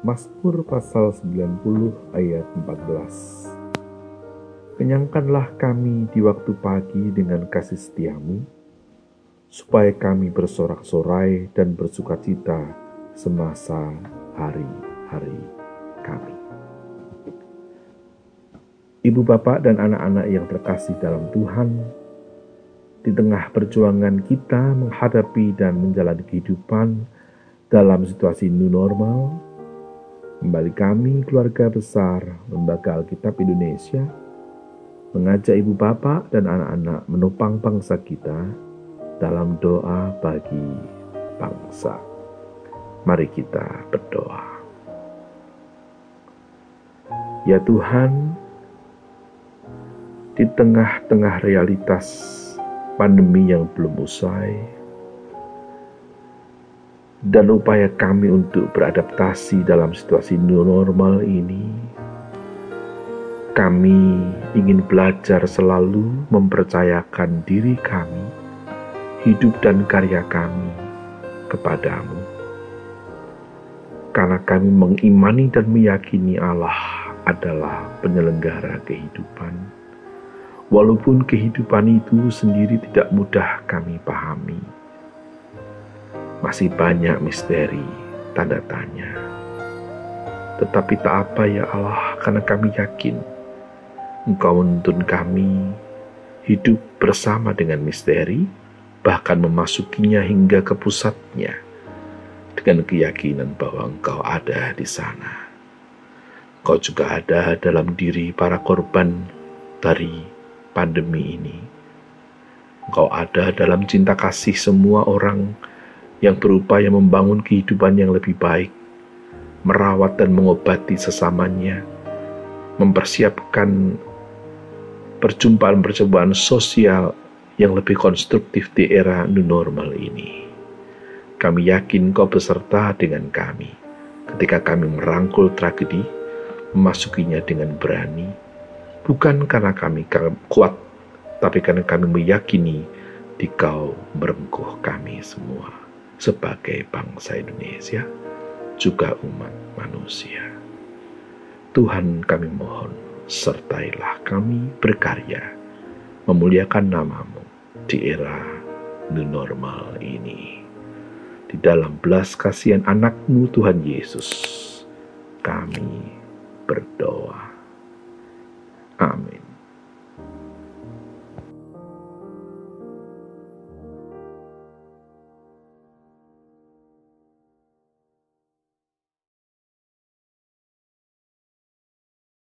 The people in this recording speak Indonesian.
Mazmur pasal 90 ayat 14. Kenyangkanlah kami di waktu pagi dengan kasih setiamu, supaya kami bersorak-sorai dan bersuka cita semasa hari-hari kami. Ibu bapak dan anak-anak yang terkasih dalam Tuhan, di tengah perjuangan kita menghadapi dan menjalani kehidupan dalam situasi new normal, Kembali kami, keluarga besar Lembaga Alkitab Indonesia, mengajak ibu bapak dan anak-anak menopang bangsa kita dalam doa bagi bangsa. Mari kita berdoa. Ya Tuhan, di tengah-tengah realitas pandemi yang belum usai, dan upaya kami untuk beradaptasi dalam situasi new normal ini, kami ingin belajar selalu mempercayakan diri kami, hidup dan karya kami kepadamu. Karena kami mengimani dan meyakini Allah adalah penyelenggara kehidupan. Walaupun kehidupan itu sendiri tidak mudah kami pahami masih banyak misteri, tanda tanya. Tetapi tak apa ya Allah, karena kami yakin Engkau menuntun kami hidup bersama dengan misteri, bahkan memasukinya hingga ke pusatnya, dengan keyakinan bahwa Engkau ada di sana. Engkau juga ada dalam diri para korban dari pandemi ini. Engkau ada dalam cinta kasih semua orang yang berupaya membangun kehidupan yang lebih baik, merawat dan mengobati sesamanya, mempersiapkan perjumpaan-perjumpaan sosial yang lebih konstruktif di era new normal ini. Kami yakin kau beserta dengan kami ketika kami merangkul tragedi, memasukinya dengan berani, bukan karena kami kuat, tapi karena kami meyakini di kau merengkuh kami semua sebagai bangsa Indonesia, juga umat manusia. Tuhan kami mohon, sertailah kami berkarya, memuliakan namamu di era new normal ini. Di dalam belas kasihan anakmu Tuhan Yesus, kami berdoa.